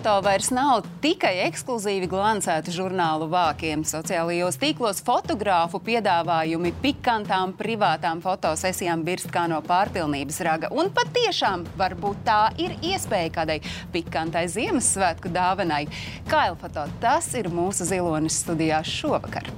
Kailfoto vairs nav tikai ekskluzīvi glancēti žurnālu vākiem. Sociālajos tīklos fotogrāfu piedāvājumi pikantām privātām fotosesijām birst kā no pārpilnības raga. Un patiešām varbūt tā ir iespēja kādai pikantai Ziemassvētku dāvanai. Kailfoto tas ir mūsu zilonis studijā šovakar.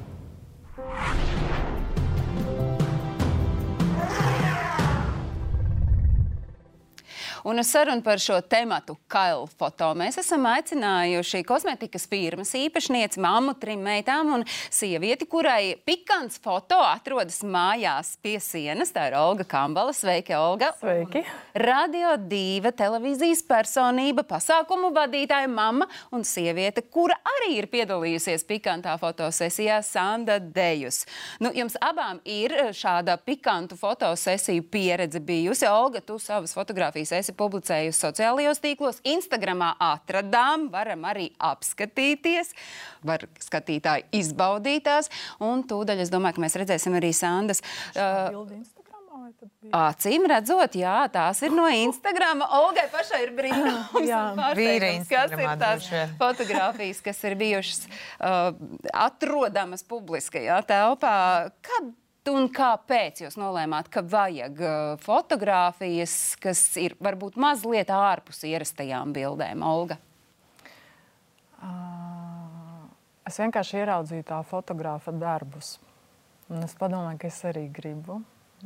Un uz sarunu par šo tematu Kaila foto mēs esam aicinājuši kosmetikas firmas īpašnieci, mammu, trim meitām un sievieti, kurai pikants foto atrodas mājās pie sienas. Tā ir Olga Kambala. Sveiki, Olga! Sveiki! Un Radio diva televīzijas personība, pasākumu vadītāja mamma un sieviete, kura arī ir piedalījusies pikantā fotosesijā Sanda Dejus. Nu, jums abām ir šāda pikantu fotosesiju pieredze bijusi. Olga, tu savas fotogrāfijas esi esi publicējusi sociālajos tīklos. Instagramā atradām, varam arī apskatīties, var skatītāji izbaudītās. Un tūdaļ es domāju, ka mēs redzēsim arī Sandas. Uh, Acīm redzot, jā, tās ir no Instagram. Olgai pašai ir brīnums, kas ir tās fotogrāfijas, kas ir bijušas uh, atrodamas publiskajā telpā. Kad Un kāpēc jūs nolēmāt, ka vajag uh, fotogrāfijas, kas ir varbūt mazliet ārpus ierastajām bildēm, Olga? Uh, es vienkārši ieraudzīju tā fotografa darbus. Un es padomāju, ka es arī gribu.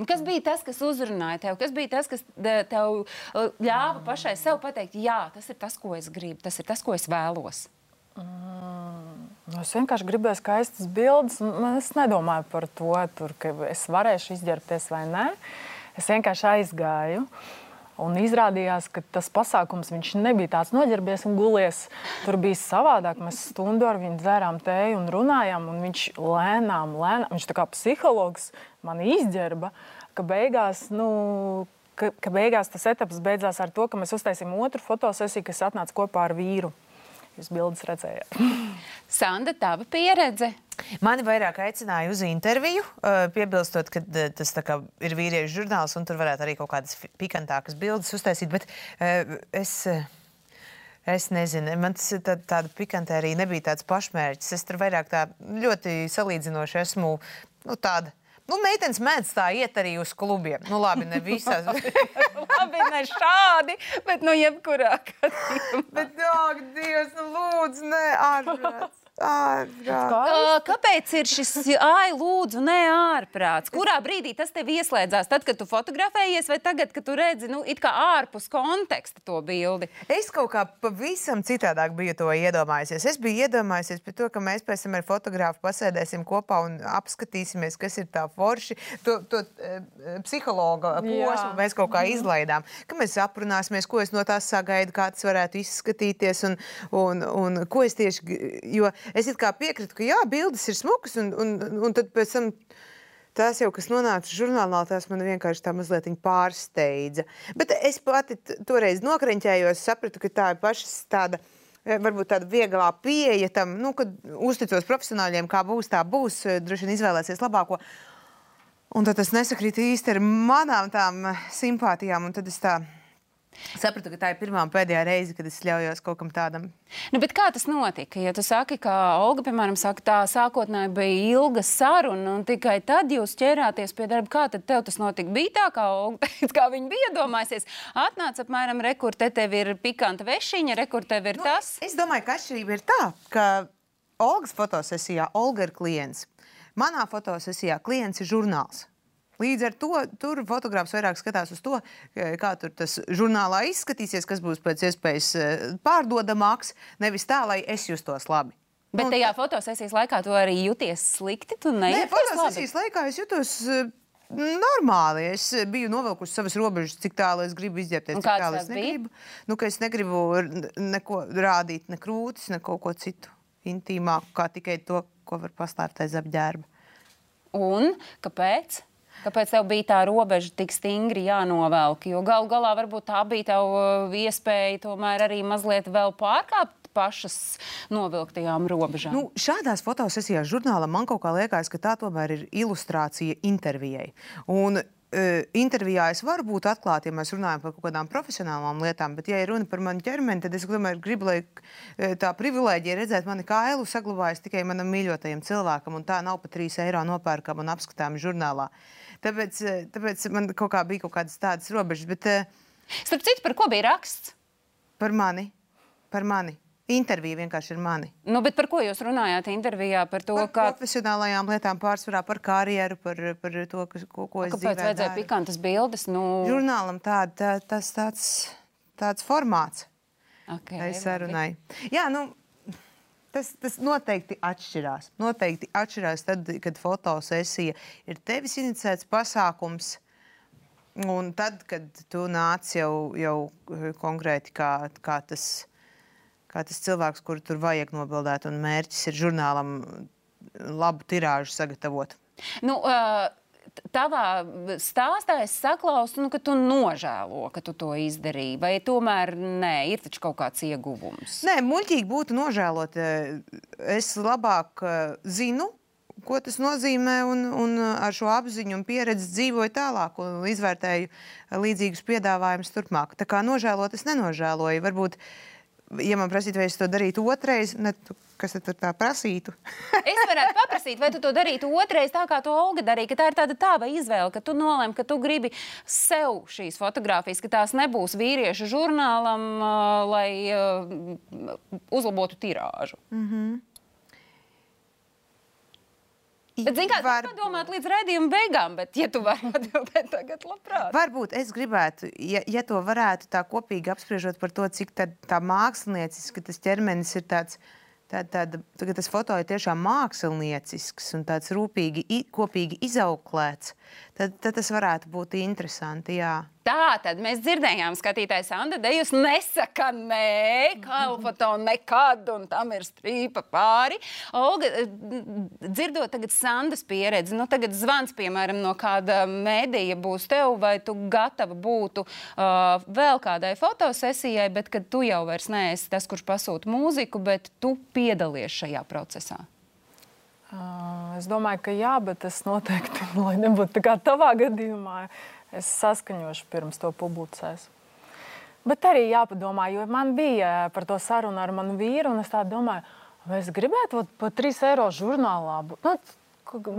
Kas bija tas, kas uzrunāja tev? Kas bija tas, kas tev uh, ļāva pašai sev pateikt, jā, tas ir tas, ko es gribu, tas ir tas, ko es vēlos? Mm, nu, es vienkārši gribēju skaistas bildes. Es nedomāju par to, tur, ka es varēšu izģērbties vai nē. Es vienkārši aizgāju. Un izrādījās, ka tas pasākums nebija tāds noģērbies un gulies. Tur bija savādāk. Mēs stundu ar viņu dzērām tēju un runājām. Un viņš lēnām, lēnām, viņš kā psihologs man izģērba, ka beigās, nu, ka, ka beigās tas etaps beidzās ar to, ka mēs uztaisījām otru fotosesiju, kas atnāca kopā ar vīru. Jūs bildes redzējāt. Sanda, tava pieredze? Mani vairāk aicināja uz interviju, piebilstot, ka tas ir vīriešu žurnāls un tur varētu arī kaut kādas pikantākas bildes uztaisīt. Bet es, es nezinu, man tas tā, tāda pikantērija nebija tāds pašmērķis. Es tur vairāk tā ļoti salīdzinoši esmu nu, tāda Nu, meitenes mēdz tā iet arī uz klubiem. Nu, labi, ne visās. labi, ne šādi, bet nu jebkurā gadījumā. bet, ak, Dievs, nu lūdzu, ne ārprāts. Ārprāts. Kāpēc ir šis ai, lūdzu, ne ārprāts? Kurā brīdī tas tev ieslēdzās? Tad, kad tu fotografējies, vai tagad, kad tu redzi, nu, ārpus konteksta to bildi? Es kaut kā pavisam citādāk biju to iedomājusies. Es biju iedomājusies par to, ka mēs pēc tam ar fotografu pasēdēsim kopā un apskatīsimies, kas ir tā forši. To, to e, psihologa posmu mēs kaut kā mhm. izlaidām. Ka mēs aprunāsimies, ko es no tās sagaidu, kā tas varētu izskatīties un, un, un ko es tieši. Jo es piekrītu, ka jā, bildes ir smukas, un, un, un tad pēc tam tās jau, kas nonāca žurnālā, tās man vienkārši tā mazliet pārsteidza. Bet es pati toreiz nokreņķējos, sapratu, ka tā ir pašas tāda e, varbūt tāda vieglā pieeja tam, nu, kad uzticos profesionāļiem, kā būs, tā būs, e, droši vien izvēlēsies labāko. Un tad tas nesakrīt īsti ar manām tām simpātijām, un tad es tā Sapratu, ka tā ir pirmā un pēdējā reize, kad es ļaujos kaut kam tādam. Nu, kā tas notika? Ja tu saki, ka Olga, piemēram, saka, tā sākotnēji bija ilga saruna, un tikai tad jūs ķērāties pie darba. Kā tad tev tas notika? Bija tā, kā Olga kā viņa bija iedomājusies. Atnāca apmēram, rekur te tev ir pikanta vešiņa, rekur tev ir nu, tas. Es domāju, ka atšķirība ir tā, ka Olgas fotosesijā Olga ir klients. Manā fotosesijā klients ir žurnāls. Līdz ar to tur fotogrāfs vairāk skatās uz to, kā tur tas žurnālā izskatīsies, kas būs pēc iespējas eh, pārdodamāks, nevis tā, lai es justos labi. Bet nu, tajā fotosesijas laikā tu arī jūties slikti? Nē, fotosesijas labi? laikā es jutos. Eh, normāli. Es biju novilkusi savas robežas, cik tālu es gribu izģērbties. Cik tālu es negribu. Nu, es negribu neko rādīt, ne krūtis, ne kaut ko citu intīmāku, kā tikai to, ko var paslēpt aiz apģērba. Un kāpēc? Kāpēc tev bija tā robeža tik stingri jānovelk? Jo galu galā varbūt tā bija tev uh, iespēja tomēr arī mazliet vēl pārkāpt pašas novilktajām robežām. Nu, šādās fotosesijās žurnālam man kaut kā liekas, ka tā tomēr ir ilustrācija intervijai. Un uh, intervijā es varu būt atklāta, ja mēs runājam par kaut kādām profesionālām lietām, bet, ja ir runa par manu ķermeni, tad es tomēr gribu, lai uh, tā privilēģija redzēt mani kailu saglabājas tikai manam mīļotajam cilvēkam, un tā nav pa 3 eiro nopērkama un apskatāma žurnālā. Uh, tāpēc man kaut kā bija kaut kādas tādas robežas. Bet, uh, Starp citu, par ko bija raksts? Par mani. Par mani. Intervija vienkārši ir mani. Nu, par ko jūs runājāt intervijā? Par to, par kā... profesionālajām lietām, pārsvarā par karjeru, par, par to, kas, ko, ko es dzīvoju. Kāpēc vajadzēja daru. pikantas bildes? Nu... Žurnālam tād, tā, tas tāds, tāds formāts. Okay, tai sarunai. Jā, nu, tas, tas noteikti atšķirās. Noteikti atšķirās tad, kad fotosesija ir tevis inicēts pasākums. Un tad, kad tu nāc jau, jau konkrēti kā, kā tas kā tas cilvēks, kuru tur vajag nobildēt, un mērķis ir žurnālam labu tirāžu sagatavot. Nu, uh... Tavā stāstā es saklausu, nu, ka tu nožēlo, ka tu to izdarīji. Vai tomēr nē, ir taču kaut kāds ieguvums? Nē, muļķīgi būtu nožēlot. Es labāk zinu, ko tas nozīmē, un, un ar šo apziņu un pieredzi dzīvoju tālāk un izvērtēju līdzīgus piedāvājumus turpmāk. Tā kā nožēlot, es nenožēloju. Varbūt uh, ja man prasītu, vai es to darītu otrais, ne, tu, kas tad tā prasītu? es varētu paprasīt, vai tu to darītu otrais, tā kā to Olga darīja, ka tā ir tāda tava izvēle, ka tu nolem, ka tu gribi sev šīs fotogrāfijas, ka tās nebūs vīriešu žurnālam, lai uzlabotu tirāžu. Mm -hmm. Bet, zini, kā var... padomāt līdz redzējuma beigām, bet, ja tu vari atbildēt tagad, labprāt. Varbūt es gribētu, ja, ja to varētu tā kopīgi apspriežot par to, cik tā, tā mākslinieciski tas ķermenis ir tāds. Tā, tāda, tas foto ir tiešām māksliniecisks un tāds rūpīgi, kopīgi izauklēts. Tad, tad tas varētu būt interesanti. Jā. Tā tad mēs dzirdējām, skatītājs Anna Dejus nesaka nē, kalfoto nekad, un tam ir strīpa pāri. Olga, dzirdot tagad Sandas pieredzi, nu tagad zvans, piemēram, no kāda mēdīja būs tev, vai tu gatava būtu uh, vēl kādai fotosesijai, bet kad tu jau vairs neesi tas, kurš pasūta mūziku, bet tu piedalies šajā procesā. Es domāju, ka jā, bet es noteikti, lai nebūtu tā kā tavā gadījumā, es saskaņošu pirms to publicēs. Bet arī jāpadomā, jo man bija par to sarunu ar manu vīru, un es tā domāju, vai es gribētu par 3 eiro žurnālā. Nu,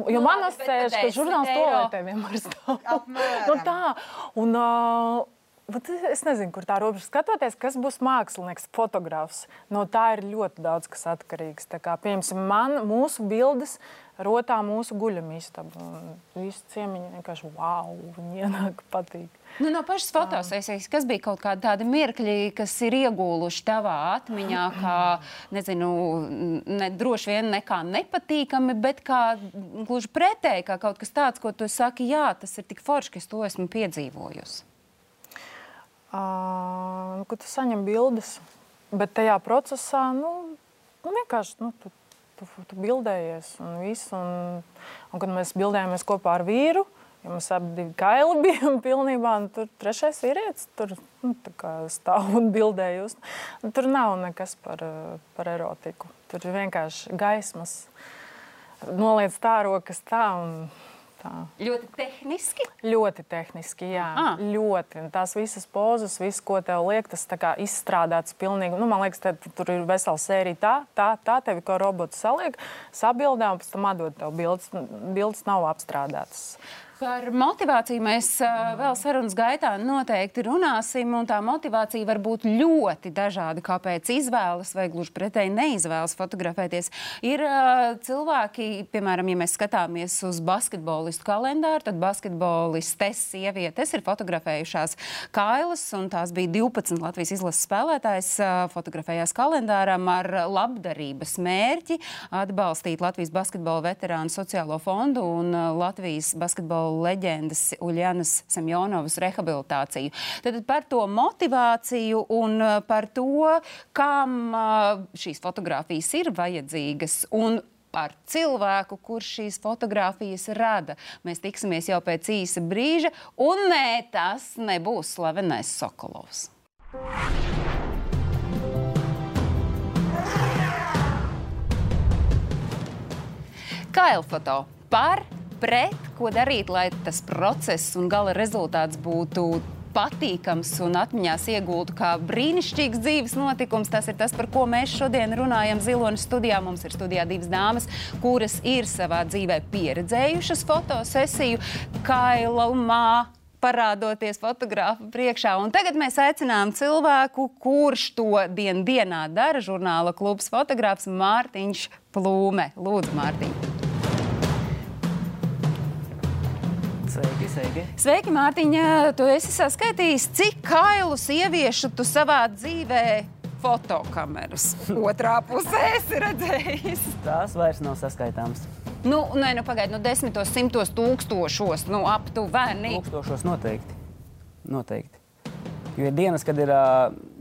Jo man asociējas, ka žurnāls toaletē vienmēr stāv. nu, tā. Un, uh, Bet es nezinu, kur tā robeža skatoties, kas būs mākslinieks, fotografs. No tā ir ļoti daudz kas atkarīgs. Tā kā, piemēram, man, mūsu bildes rotā mūsu guļamistaba. Visi ciemiņi vienkārši wow, viņi ienāk patīk. Nu, no pašas fotosesijas, kas bija kaut kādi tādi mirkļi, kas ir iegūluši tavā atmiņā, kā, nezinu, ne, droši vien nekā nepatīkami, bet kā gluži pretēji, kā kaut kas tāds, ko tu saki, jā, tas ir tik forši, ka es to esmu piedzīvojusi. Uh, kad tu saņem bildes, bet tajā procesā nu, nu vienkārši nu, tu, tu, tu bildējies. Un viss, un, un kad mēs bildējāmies kopā ar vīru, ja mums abi bija kaili, bijām pilnībā, un tur trešais vīrietis tur nu, stāv un bildējus. Tur nav nekas par, par erotiku. Tur ir vienkārši gaismas. Noliec tā rokas tā. Un, Tā. Ļoti tehniski. Ļoti tehniski, jā. Ah. Ļoti. Tās visas pozas, viss, ko tev liek, tas izstrādāts pilnīgi. Nu, man liekas, te, tur ir vesela sērija tā, tā, tā tevi kā robots saliek, sabildē un pēc tam atdod tev bildes. Bildes nav apstrādātas. Par motivāciju mēs vēl sarunas gaitā noteikti runāsim. Tā motivācija var būt ļoti dažāda. Kāpēc izvēlas vai gluži pretēji neizvēlas fotografēties? Ir cilvēki, piemēram, ja mēs skatāmies uz basketbolistu kalendāru, tad basketbolistes sievietes ir fotografējušās kailas, un tās bija 12 Latvijas izlases spēlētājs. Fotografējās kalendāram ar labdarības mērķi atbalstīt Latvijas basketbola veterānu sociālo fondu un Latvijas basketbola leģendas Uljānas Semjonovas rehabilitāciju. Tad par to motivāciju un uh, par to, kam uh, šīs fotogrāfijas ir vajadzīgas. Un ar cilvēku, kurš šīs fotogrāfijas rada. Mēs tiksimies jau pēc īsa brīža, un nē, tas nebūs slavenais Sokolovs. Kailfoto par pret, ko darīt, lai tas process un gala rezultāts būtu patīkams un atmiņās iegultu kā brīnišķīgs dzīves notikums. Tas ir tas, par ko mēs šodien runājam Zilonas studijā. Mums ir studijā divas dāmas, kuras ir savā dzīvē pieredzējušas fotosesiju. Kaila un Mā parādoties fotografa priekšā. Un tagad mēs aicinām cilvēku, kurš to dien dienā dara, žurnāla klubs fotogrāfs Mārtiņš Plūme. Lūdzu, Mārtiņ! Sveiki, sveiki. Mārtiņa! Tu esi saskaitījis, cik kailu sieviešu tu savā dzīvē fotokameras otrā pusē esi redzējis. Tās vairs nav saskaitāmas. Nu, nē, nu pagaidi, nu desmitos, simtos, tūkstošos, nu aptuveni. Tūkstošos noteikti. Noteikti. Jo ir dienas, kad ir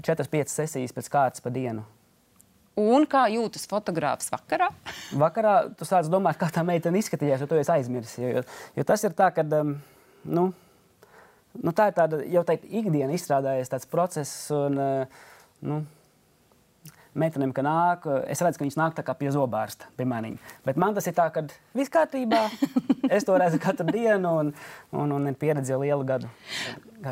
4-5 sesijas pēc kārtas pa dienu. Un kā jūtas fotogrāfs vakarā? Vakarā tu sāc domāt, kā tā meitene izskatījās, jo tu esi aizmirsis. Jo, jo, jo tas ir tā, ka um, nu, nu, tā ir tāda jau tā ikdiena izstrādājies tāds process. Un, uh, nu, Meitenēm, ka nāk, es redzu, ka viņas nāk pie zobārsta, pie maniem. Bet man tas ir tā, ka viss kārtībā. Es to redzu katru dienu, un, un, un pieredzi jau lielu gadu.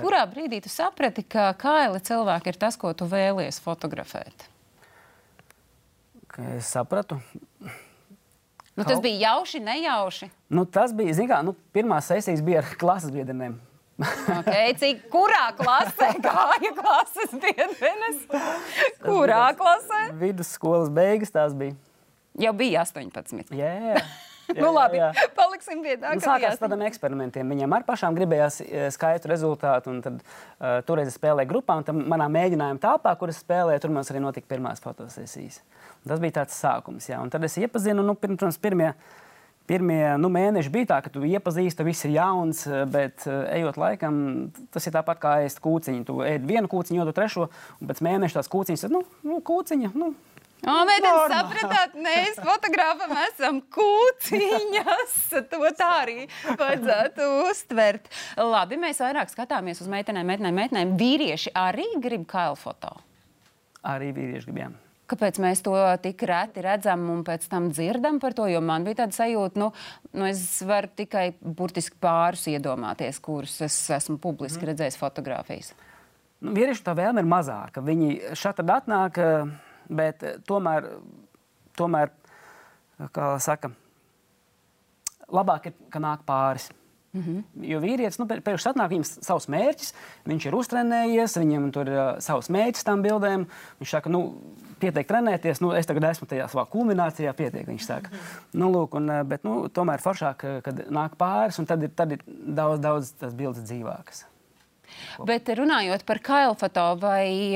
Kurā brīdī tu saprati, ka kaili cilvēki ir tas, ko tu vēlies fotografēt? Es sapratu. Nu, tas bija jauši, nejauši. Nu, tas bija, zināmā mērā, nu, pirmā sesijas bija ar klases biedriem. okay, cik, kurā klasē gāja klases biedrenes? Kurā klasē? Vidusskolas beigas tās bija. Jau bija 18. Jā, jā. Jā, nu, labi, jā. paliksim pie tā. Nu, sākās tādiem eksperimentiem. Viņam ar pašām gribējās e, skaitu rezultātu. Tad, uh, toreiz es spēlēju grupā, un manā mēģinājuma telpā, kur es spēlēju, tur mums arī notika pirmās fotosesijas. Tas bija tāds sākums. Jā. Un tad es iepazinu, nu, pirms, pirmie, pirmie nu, mēneši bija tā, ka tu iepazīsti, viss ir jauns, bet uh, ejot laikam, tas ir tāpat kā ēst kūciņu. Tu ēd vienu kūciņu, otru, trešo, un pēc mēneša tās kūciņas ir nu, nu, kūciņa. Nu, O, meitene, sapratāt, mēs fotogrāfam esam kūciņas. To tā arī vajadzētu uztvert. Labi, mēs vairāk skatāmies uz meitenēm, meitenēm, meitenēm. Vīrieši arī grib kailu foto. Arī vīrieši gribējām. Kāpēc mēs to tik reti redzam un pēc tam dzirdam par to? Jo man bija tāda sajūta, nu, nu es varu tikai burtiski pāris iedomāties, kurus es esmu publiski mm. redzējis fotografijas. Nu, vīriešu tā vēlme ir mazāka. Viņi šeit atnāk, bet tomēr, tomēr kā saka, labāk ir, ka nāk pāris. Mm -hmm. Jo vīrietis, nu, pēkšņi atnāk viņam savs mērķis, viņš ir uztrenējies, viņam tur ir uh, savs mērķis tam bildēm. Viņš saka, nu, pietiek trenēties, nu, es tagad esmu tajā savā kulminācijā, pietiek. Viņš saka, mm -hmm. nu, lūk, un, bet nu, tomēr foršāk, kad nāk pāris, un tad ir, tad ir daudz, daudz tas bildes dzīvākas. Bet runājot par kailfoto, vai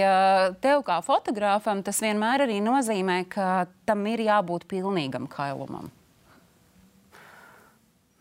tev kā fotogrāfam tas vienmēr arī nozīmē, ka tam ir jābūt pilnīgam kailumam?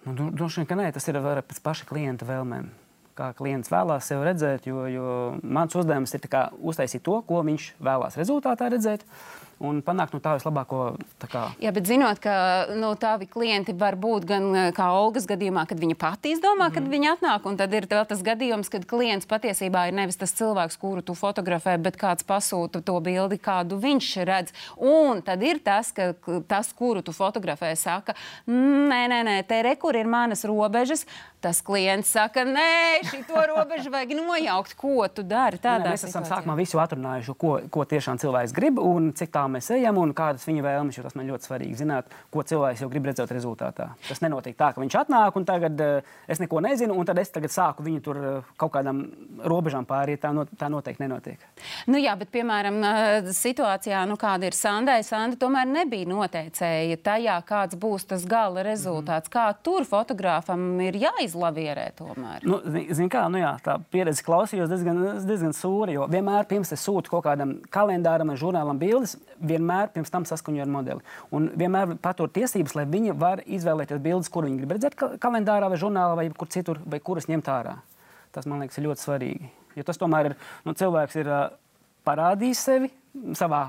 Nu, droši vien, ka nē, tas ir pēc paša klienta vēlmēm. Kā klients vēlās sevi redzēt, jo, jo mans uzdevums ir uztaisīt to, ko viņš vēlās rezultātā redzēt. Uh, un panākt no tā vislabāko. Tā kā... Jā, bet zinot, ka no, tavi klienti var būt gan eh, kā Olgas gadījumā, kad viņa pati izdomā, kad mm. viņa atnāk, un tad ir vēl tas gadījums, kad klients patiesībā ir nevis tas cilvēks, kuru tu fotografē, bet kāds pasūta to bildi, kādu viņš redz. Un tad ir tas, ka tas, kuru tu fotografē, saka, nē, nē, nē, te re, kur ir manas robežas. Tas klients saka, nē, šī robežu vajag nojaukt, ko tu dari. Tādā nē, mēs esam situācijā. sākumā visu atrunājuši, ko, ko tiešām cilvēks grib un cik tā mēs ejam un kādas viņa vēlmes. Tas man ļoti svarīgi zināt, ko cilvēks jau grib redzēt rezultātā. Tas nenotiek tā, ka viņš atnāk un tagad uh, es neko nezinu, un tad es tagad sāku viņu tur uh, kaut kādām robežām pāriet. Tā, not, tā noteikti nenotiek. Nu, jā, bet piemēram, uh, situācijā, nu, kāda ir Sandai, Sanda tomēr nebija noteicēja tajā, kāds būs tas gala rezultāts. Mm. Kā tur fotogrāfam ir jāizlavierē tomēr? Nu, Zini, kā nu jā, tā pieredze klausījos diezgan, diezgan sūri, jo vienmēr pirms es sūtu kaut kādam kalendāram, žurnālam bildes, vienmēr pirms tam saskaņoju ar modeli. Un vienmēr patur tiesības, lai viņi var izvēlēties bildes, kur viņi grib redzēt kalendārā vai žurnālā vai kur citur, vai kuras ņemt ārā. Tas man liekas ļoti svarīgi. Jo tas tomēr ir, nu, cilvēks ir parādījis sevi savā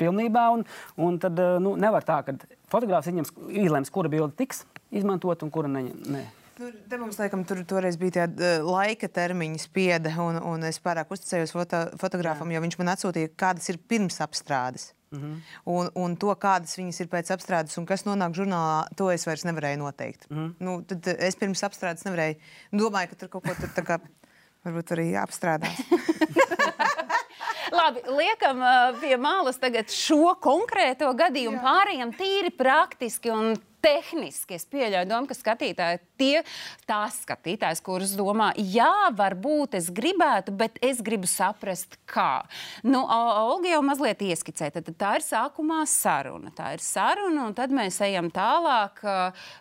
pilnībā, un, un tad nu, nevar tā, ka fotogrāfs izlems, kura bilde tiks izmantot un kura ne. ne. Nu, te mums, laikam, tur toreiz bija tāda uh, laika termiņa spiede, un, un es pārāk uzticējos foto, fotogrāfam, Jā. jo viņš man atsūtīja, kādas ir pirms apstrādes. Mm -hmm. un, un to, kādas viņas ir pēc apstrādes un kas nonāk žurnālā, to es vairs nevarēju noteikt. Mm -hmm. nu, tad es pirms apstrādes nevarēju. Domāju, ka tur kaut ko tur tā kā varbūt arī apstrādās. Labi, liekam uh, pie malas tagad šo konkrēto gadījumu, Jā. pārējiem tīri praktiski un tehniski es pieļauju domu, ka skatītāji tie tās skatītājs, kurus domā, jā, varbūt es gribētu, bet es gribu saprast, kā. Nu, Olga jau mazliet ieskicēja, tad tā ir sākumā saruna. Tā ir saruna, un tad mēs ejam tālāk.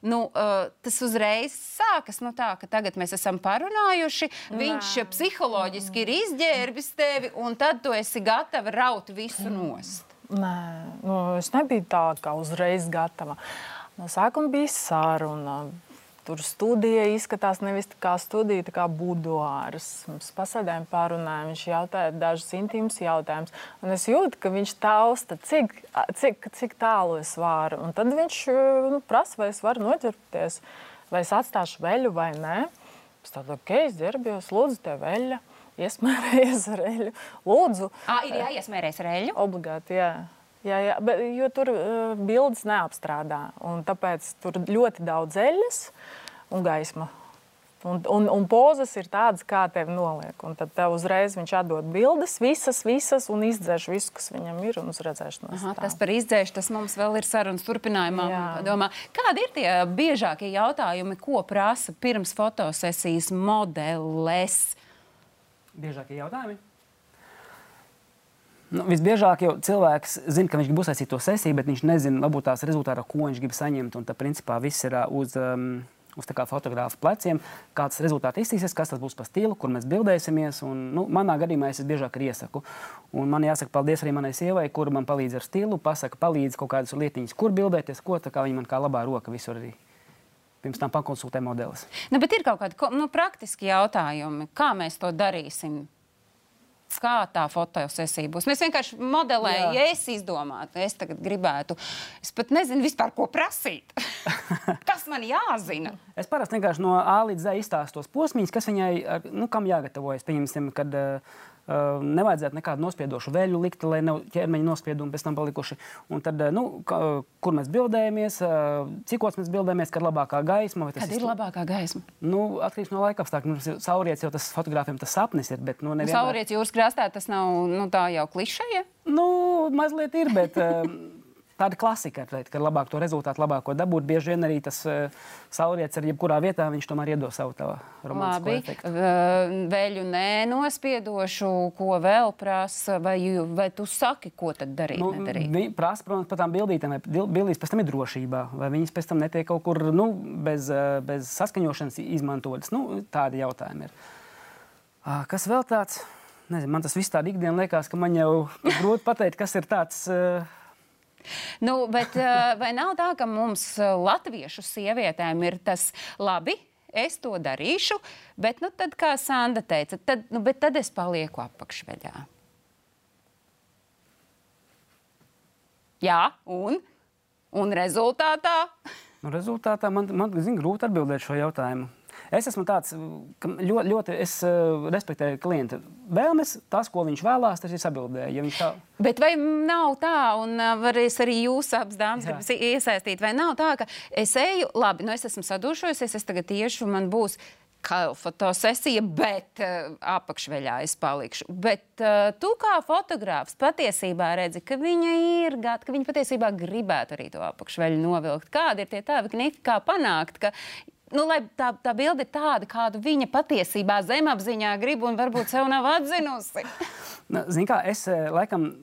Nu, tas uzreiz sākas no tā, ka tagad mēs esam parunājuši, viņš Nā. psiholoģiski ir izģērbis tevi, un tad tu esi gatava raut visu nost. Nē, nu, es nebiju tā kā uzreiz gatava. No sākuma bija saruna. Tur studija izskatās nevis kā studija, kā buduārs. Mēs pasēdējām, pārunājām, viņš jautāja dažus intīmus jautājumus. Un es jūtu, ka viņš tausta, cik, cik, cik tālu es varu. Un tad viņš nu, prasa, vai es varu noķerties, vai es atstāšu veļu vai nē. Es tādu, ok, es ģērbjos, lūdzu, te veļa, iesmērējies ar eļu. Lūdzu. À, ir jāiesmērēs ar eļu? Obligāti, jā. Jā, jā, bet, jo tur uh, bildes neapstrādā. Tāpēc tur ļoti daudz eļļas un gaisma. Un, un, un pozas ir tādas, kā tev noliek. Un tad tev uzreiz viņš atdod bildes, visas, visas, un izdzēš visu, kas viņam ir, un uz redzēšanos. Aha, tas par izdzēšanu, tas mums vēl ir sarunas turpinājumā. Domā, kādi ir tie biežākie jautājumi, ko prasa pirms fotosesijas modeles? Biežākie jautājumi? Nu, visbiežāk jau cilvēks zina, ka viņš grib uzsākt to sesiju, bet viņš nezina, varbūt tās rezultātā, ko viņš grib saņemt. Un tad, principā, viss ir uz, um, uz fotografa pleciem, kāds rezultāts izsīsies, kas tas būs par stilu, kur mēs bildēsimies. Un, nu, manā gadījumā es biežāk iesaku. Un man jāsaka paldies arī manai sievai, kur man palīdz ar stilu, pasaka, palīdz kaut kādas lietiņas, kur bildēties, ko tā kā viņa man kā labā roka visur arī pirms tam pakonsultē modelis. Nu, bet ir kaut kādi nu, praktiski jautājumi, kā mēs to darīsim kā tā fotosesija būs. Mēs vienkārši modelējam, ja es izdomātu, es tagad gribētu. Es pat nezinu vispār, ko prasīt. kas man jāzina? Es parasti vienkārši no A līdz Z izstāstos posmīs, kas viņai, nu, kam jāgatavojas. Pieņemsim, kad uh, Uh, nevajadzētu nekādu nospiedošu veļu likt, lai nav ķermeņa nospiedumi pēc tam palikuši. Un tad, nu, ka, kur mēs bildējamies, uh, cikos mēs bildējamies, kad ir labākā gaisma. Kad ir labākā gaisma? Nu, atkarīgs no laika apstākļiem. Nu, sauriets jau tas fotogrāfiem tas sapnis ir. Bet, nu, nevienmēr... Sauriets jūras krastā tas nav nu, tā jau klišeja? Nu, mazliet ir, bet. Uh, tāda klasika, ka labāk to rezultātu, labāko dabūt. Bieži vien arī tas uh, saulriets ar jebkurā vietā viņš tomēr iedos savu romantisko efektu. Vēļu nenospiedošu, ko vēl prasa, vai, vai tu saki, ko tad darīt? Nu, viņi prasa, protams, par tām bildītēm, vai bildīs pēc tam ir drošībā, vai viņas pēc tam netiek kaut kur nu, bez, bez saskaņošanas izmantotas. Nu, tādi jautājumi ir. Kas vēl tāds? Nezinu, man tas viss tādā ikdienā liekas, ka man jau grūti pateikt, kas ir tāds. Uh, Nu, bet, vai nav tā, ka mums latviešu sievietēm ir tas labi? Es to darīšu, bet, nu, tad, kā Sanda teica, tad, nu, tad es palieku apakšveļā. Jā, un, un rezultātā? Nu, rezultātā man, man zin, grūti atbildēt šo jautājumu. Es esmu tāds, ka ļoti, ļoti es, uh, respektēju klienta vēlmes. Tas, ko viņš vēlās, tas ir sabildē. Ja tā... Bet vai nav tā, un uh, varēs arī jūs dāmas gribas iesaistīt, vai nav tā, ka es eju, labi, nu es esmu sadūšojusies, es tagad tieši man būs fotosesija, bet uh, apakšveļā es palikšu. Bet uh, tu kā fotogrāfs patiesībā redzi, ka viņa ir gata, ka viņa patiesībā gribētu arī to apakšveļu novilkt. Kādi ir tie tādi knifi, kā panākt, ka nu, lai tā, tā bilde ir tāda, kādu viņa patiesībā zemapziņā grib un varbūt sev nav atzinusi. Nu, Ziniet, kā es eh, laikam.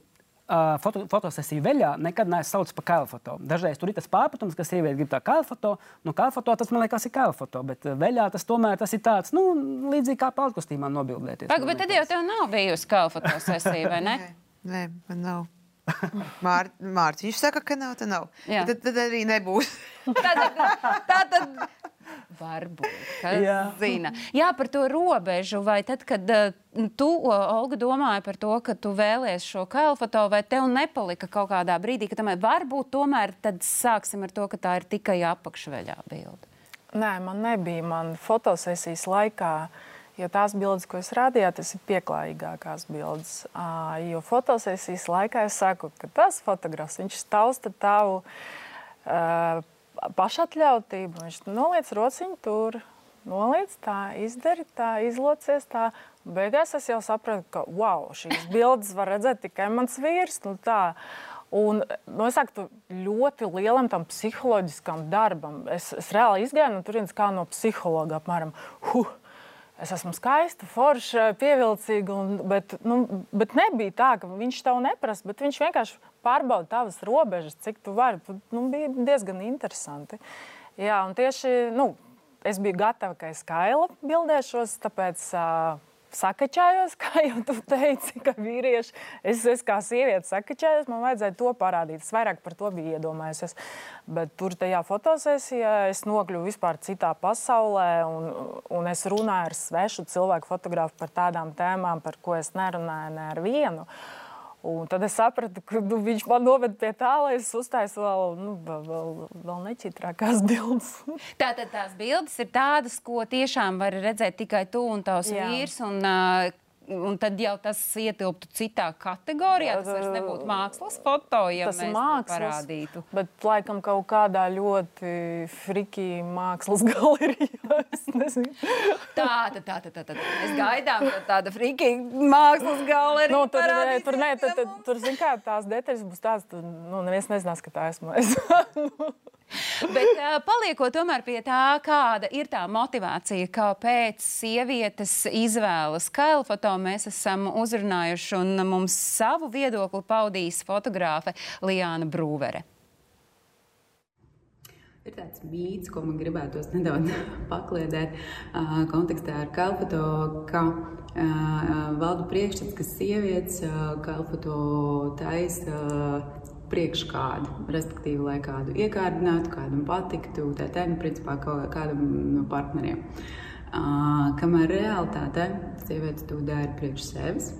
Uh, foto, fotosesiju veļā nekad neesmu saucis par kailfoto. Dažreiz tur ir tas pārpratums, ka sieviete grib tā kailfoto. Nu, kailfoto tas man liekas ir kailfoto, bet veļā tas tomēr tas ir tāds, nu, līdzīgi kā pelnkostīmā nobildēties. Pag, bet tad jau tev nav bijusi kailfotosesija, vai ne? nē, nē, man nav. Mār, Mārtiņš saka, ka nav, tad nav. Tad, tad arī nebūs. tā tad Varbūt, kas Jā. zina. Jā, par to robežu. Vai tad, kad uh, tu, Olga, domāji par to, ka tu vēlies šo kailfoto, vai tev nepalika kaut kādā brīdī, ka tomēr varbūt tomēr tad sāksim ar to, ka tā ir tikai apakšveļā bilde? Nē, man nebija. Man fotosesijas laikā Jo tās bildes, ko es rādīju, tas ir pieklājīgākās bildes. Jo fotosesijas laikā es saku, ka tas fotografs tausta tavu uh, pašatļautību. Viņš noliec rociņu tur, noliec tā, izdari tā, izlocies tā. Beigās es jau sapratu, ka wow, šīs bildes var redzēt tikai mans vīrs. Nu, tā. Un, nu, es saku, ļoti lielam tam psiholoģiskam darbam. Es, es reāli izgāju no turienes kā no psihologa apmēram. Huh, es esmu skaista, forša, pievilcīga. Un, bet, nu, bet nebija tā, ka viņš tev neprasa, viņš vienkārši pārbauda tavas robežas, cik tu vari. Nu, bija diezgan interesanti. Jā, un tieši nu, es biju gatava, ka es kaila bildēšos, tāpēc. Uh, sakačājos, kā jau tu teici, ka vīrieši, es, es kā sieviete sakačājos, man vajadzēja to parādīt. Es vairāk par to biju iedomājies. Bet tur tajā fotosesijā es nokļuvu vispār citā pasaulē, un, un es runāju ar svešu cilvēku fotografu par tādām tēmām, par ko es nerunāju ne ar vienu. Uh, Un tad es sapratu, ka nu, viņš man noved pie tā, lai es uztaisu vēl, nu, vēl, vēl, neķitrākās bildes. Tātad tās bildes ir tādas, ko tiešām var redzēt tikai tu un tavs Jā. vīrs. Un, uh, un tad jau tas ietilptu citā kategorijā. Tas vairs nebūtu mākslas foto, ja tas mēs mākslas, parādītu. Bet laikam kaut kādā ļoti friki mākslas galerijā. tā, tā, tā, tā, tā, tā. Mēs gaidām, ka tāda friki mākslas galerija nu, tur, ne, tur, ne, tur, tur, tur, zin kā, tās detaļas būs tādas, tur nu, neviens nezinās, ka tā esmu es. Bet uh, paliekot tomēr pie tā, kāda ir tā motivācija, kāpēc sievietes izvēlas kailfoto, mēs esam uzrunājuši un mums savu viedokli paudīs fotogrāfe Lijāna Brūvere. Ir tāds mīts, ko man gribētos nedaudz pakliedēt uh, kontekstā ar kalfoto, ka uh, valda priekšstats, ka sievietes uh, kalfoto taisa priekš kādu, respektīvi, lai kādu iekārdinātu, kādam patiktu, tā nu, principā, kādam no partneriem. Uh, kamēr realitāte sievietes to dara priekš sevis,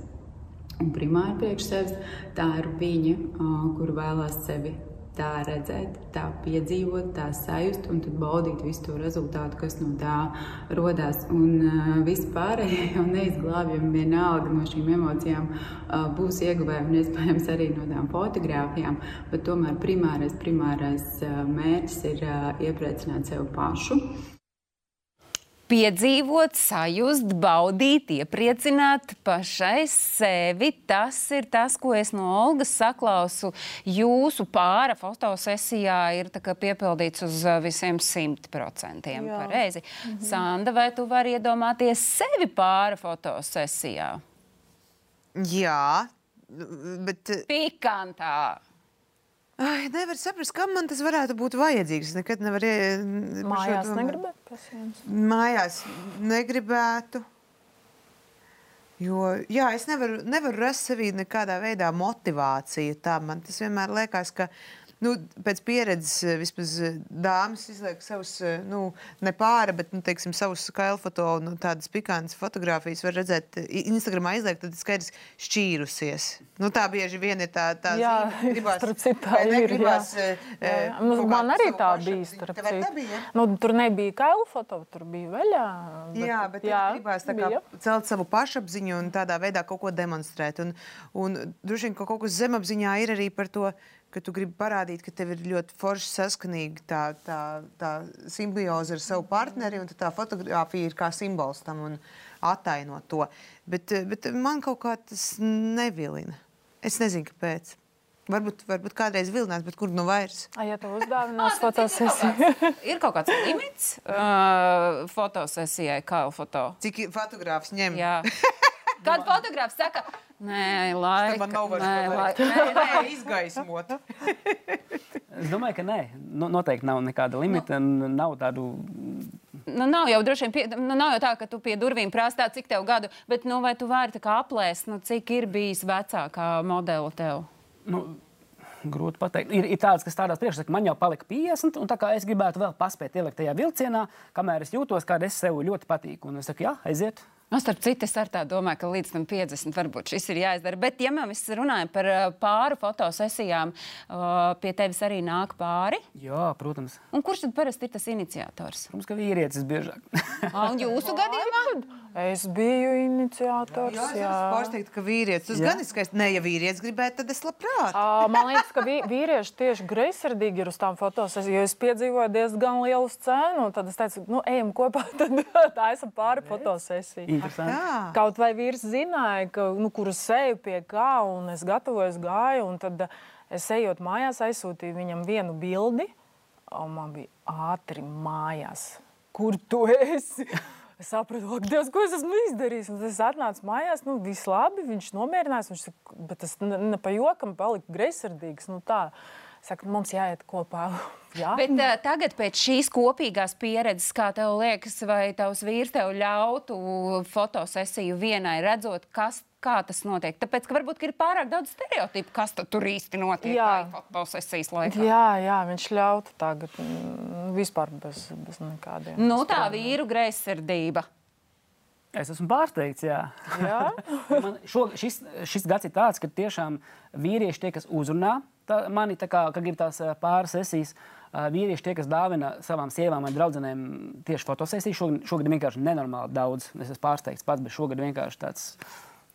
un primāri priekš sevis, tā ir viņa, uh, kur vēlās sevi tā redzēt, tā piedzīvot, tā sajust un tad baudīt visu to rezultātu, kas no tā rodās. Un uh, vispārējie jau neizglābjami vienalga no šīm emocijām uh, būs ieguvējumi un iespējams arī no tām fotogrāfijām, bet tomēr primārais, primārais uh, mērķis ir iepriecināt sevi pašu piedzīvot, sajust, baudīt, iepriecināt pašai sevi. Tas ir tas, ko es no Olgas saklausu. Jūsu pāra fotosesijā ir piepildīts uz visiem simt procentiem. Pareizi. Mhm. Sanda, vai tu vari iedomāties sevi pāra fotosesijā? Jā, bet. Uh, Pikantā. Ai, nevar saprast, kam man tas varētu būt vajadzīgs. Nekad nevaru. Mājās negribētu pasienas. Mājās negribētu. Jo, jā, es nevaru, nevaru rast sevī nekādā veidā motivāciju. Tā man tas vienmēr liekas, ka nu, pēc pieredzes eh, vismaz eh, dāmas izliek savus, eh, nu, ne pāri, bet, nu, teiksim, savus kailfoto un nu, tādas pikantas fotogrāfijas var redzēt Instagramā izliek, tad skaidrs šķīrusies. Nu, tā bieži vien ir tā, tā jā, gribās, starp citā ir, gribās, jā. jā, jā. Nu, man arī tā bija, starp citu. Nu, tur nebija kailfoto, tur bija veļā. Bet, jā, bet jā, gribās tā kā bija. celt savu pašapziņu un tādā veidā kaut ko demonstrēt. Un, un droši vien, ka kaut kas zemapziņā ir arī par to, ka tu gribi parādīt, ka tev ir ļoti forši saskanīga tā, tā, tā simbioze ar savu partneri, un tā fotografija ir kā simbols tam un attaino to. Bet, bet man kaut kā tas nevilina. Es nezinu, kāpēc. Varbūt, varbūt kādreiz vilinās, bet kur nu vairs? A, ja tu uzdāvinās fotosesiju. ir kaut kāds limits uh, fotosesijai, kā foto? Cik fotogrāfs ņem? Jā. Kad fotogrāfs saka, nē, laika, man nav vairs izgaismot. es domāju, ka nē, no, noteikti nav nekāda limita, nu. nav tādu nu, nav jau droši vien, pie, nu, nav jau tā, ka tu pie durvīm prāstā, cik tev gadu, bet nu, vai tu vari aplēst, nu, cik ir bijis vecākā modela tev? Nu, grūti pateikt. Ir, ir tāds, kas strādās priekšā, ka man jau palika 50, un es gribētu vēl paspēt ielikt tajā vilcienā, kamēr es jūtos, kā es sev ļoti patīku. Un es saku, jā, aiziet. No, nu, starp citu, es ar tā domāju, ka līdz tam 50 varbūt šis ir jāizdara. Bet, ja mēs runājam par uh, pāru fotosesijām, uh, pie tevis arī nāk pāri. Jā, protams. Un kurš tad parasti ir tas iniciators? Protams, ka vīrietis biežāk. Un jūsu gadījumā? Es biju iniciators. Jā, es jā. esmu pārsteigta, ka vīrietis. Tas Jā. gan ir skaisti. Nē, ja vīrietis gribētu, tad es labprāt. Ā, Man liekas, ka vī- vīrieši tieši greizsirdīgi ir uz tām fotosesijām. Jo es piedzīvoju diezgan lielu scēnu, tad es teicu, nu, ejam kopā, tad tā esam pāri fotosesijai. Interesanti. Kaut vai vīrs zināja, ka, nu, kur es eju pie kā, un es gatavojos gāju, un tad eh, es ejot mājās aizsūtīju viņam vienu bildi, un man bija ātri mājās. Kur tu esi? Es sapratu, ak, Dievs, ko es esmu izdarījis. Un tad es atnācu mājās, nu, viss labi, viņš nomierinājās. Viņš saka, bet tas ne, ne pa jokam palika greizsirdīgs. Nu, tā. Saka, mums jāiet kopā. Jā. Bet uh, tagad, pēc šīs kopīgās pieredzes, kā tev liekas, vai tavs vīrs tev ļautu fotosesiju vienai redzot, kas, kā tas notiek? Tāpēc, ka varbūt ka ir pārāk daudz stereotipu, kas tur īsti notiek Jā. fotosesijas laikā. Jā, jā, viņš ļautu tagad mm, vispār bez, bez nekādiem. Nu, tā vīru greizsirdība. Es esmu pārsteigts. Jā. Jā. Man šo, šis, šis gads ir tāds, ka tiešām vīrieši tie, kas uzrunā tā, mani, tā kā, kad ir tās pāris sesijas, vīrieši tie, kas dāvina savām sievām vai draudzenēm tieši fotosesijas. Šogad, šogad vienkārši nenormāli daudz. Es esmu pārsteigts pats, bet šogad vienkārši tāds.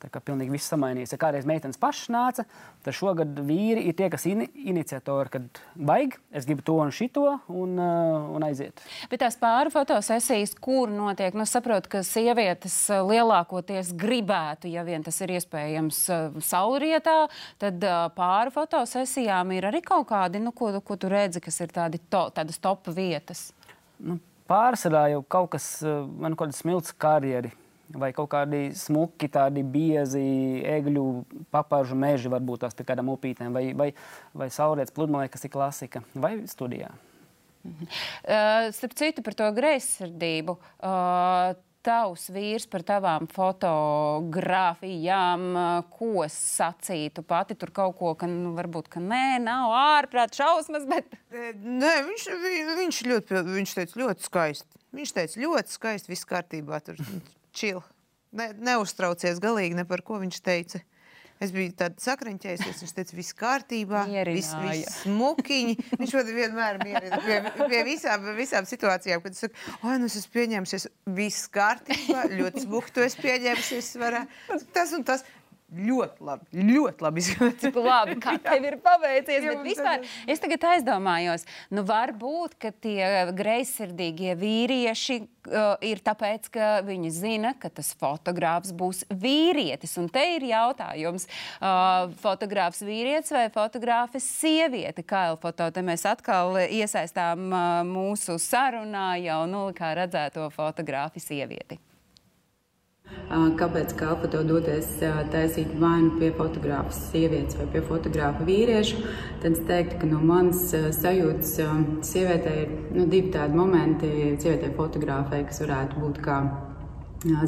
Tā kā pilnīgi viss samainījās. Ja kādreiz meitenes pašas nāca, tad šogad vīri ir tie, kas ir iniciatori, kad vajag, es gribu to un šito, un, uh, un aiziet. Bet tās pāri fotosesijas, kur notiek, nu, saprotu, ka sievietes uh, lielākoties gribētu, ja vien tas ir iespējams, uh, saulrietā, tad uh, pāri fotosesijām ir arī kaut kādi, nu, ko, ko tu redzi, kas ir tādi to, tādas top vietas. Nu, pārsvarā jau kaut kas, man kaut kāda smilts karjeri. Vai kaut kādi smuki, tādi biezi, egļu, paparžu meži, varbūt tās pie kādām upītēm, vai, vai, vai saulrietas pludmalē, kas ir klasika, vai studijā. Uh, starp citu, par to greizsirdību. Uh, Tavs vīrs par tavām fotografijām, uh, ko sacītu pati tur kaut ko, ka nu, varbūt ka nē, nav ārprāt šausmas, bet Nē, viņš, vi- viņš, ļoti, viņš teica, ļoti skaisti. Viņš teica, ļoti skaisti, viss kārtībā. Tur čil. Ne, neuztraucies galīgi ne par ko viņš teica. Es biju tāda sakriņķējusies, viņš teica, viss kārtībā, viss vis smukiņi. Viņš man vienmēr mierina pie, pie visām, visām situācijām, kad es saku, oi, nu es esmu pieņēmusies, viss kārtībā, ļoti smuki, tu esi pieņēmusies, varā. Tas un tas ļoti labi, ļoti labi izskatās. Cik labi, kā tev ir paveicies. Jā, Bet vispār es tagad aizdomājos, nu varbūt, ka tie greizsirdīgie vīrieši uh, ir tāpēc, ka viņi zina, ka tas fotogrāfs būs vīrietis. Un te ir jautājums, uh, fotogrāfs vīrietis vai fotogrāfis sieviete? Kā foto, te mēs atkal iesaistām uh, mūsu sarunā jau, nu, kā redzēto fotogrāfi sievieti. Kāpēc kalpoto doties ā, taisīt vai nu pie fotogrāfa sievietes vai pie fotogrāfa vīriešu, tad es teiktu, ka no manas ā, sajūtas sievietei ir nu, divi tādi momenti, sievietei fotografai, kas varētu būt kā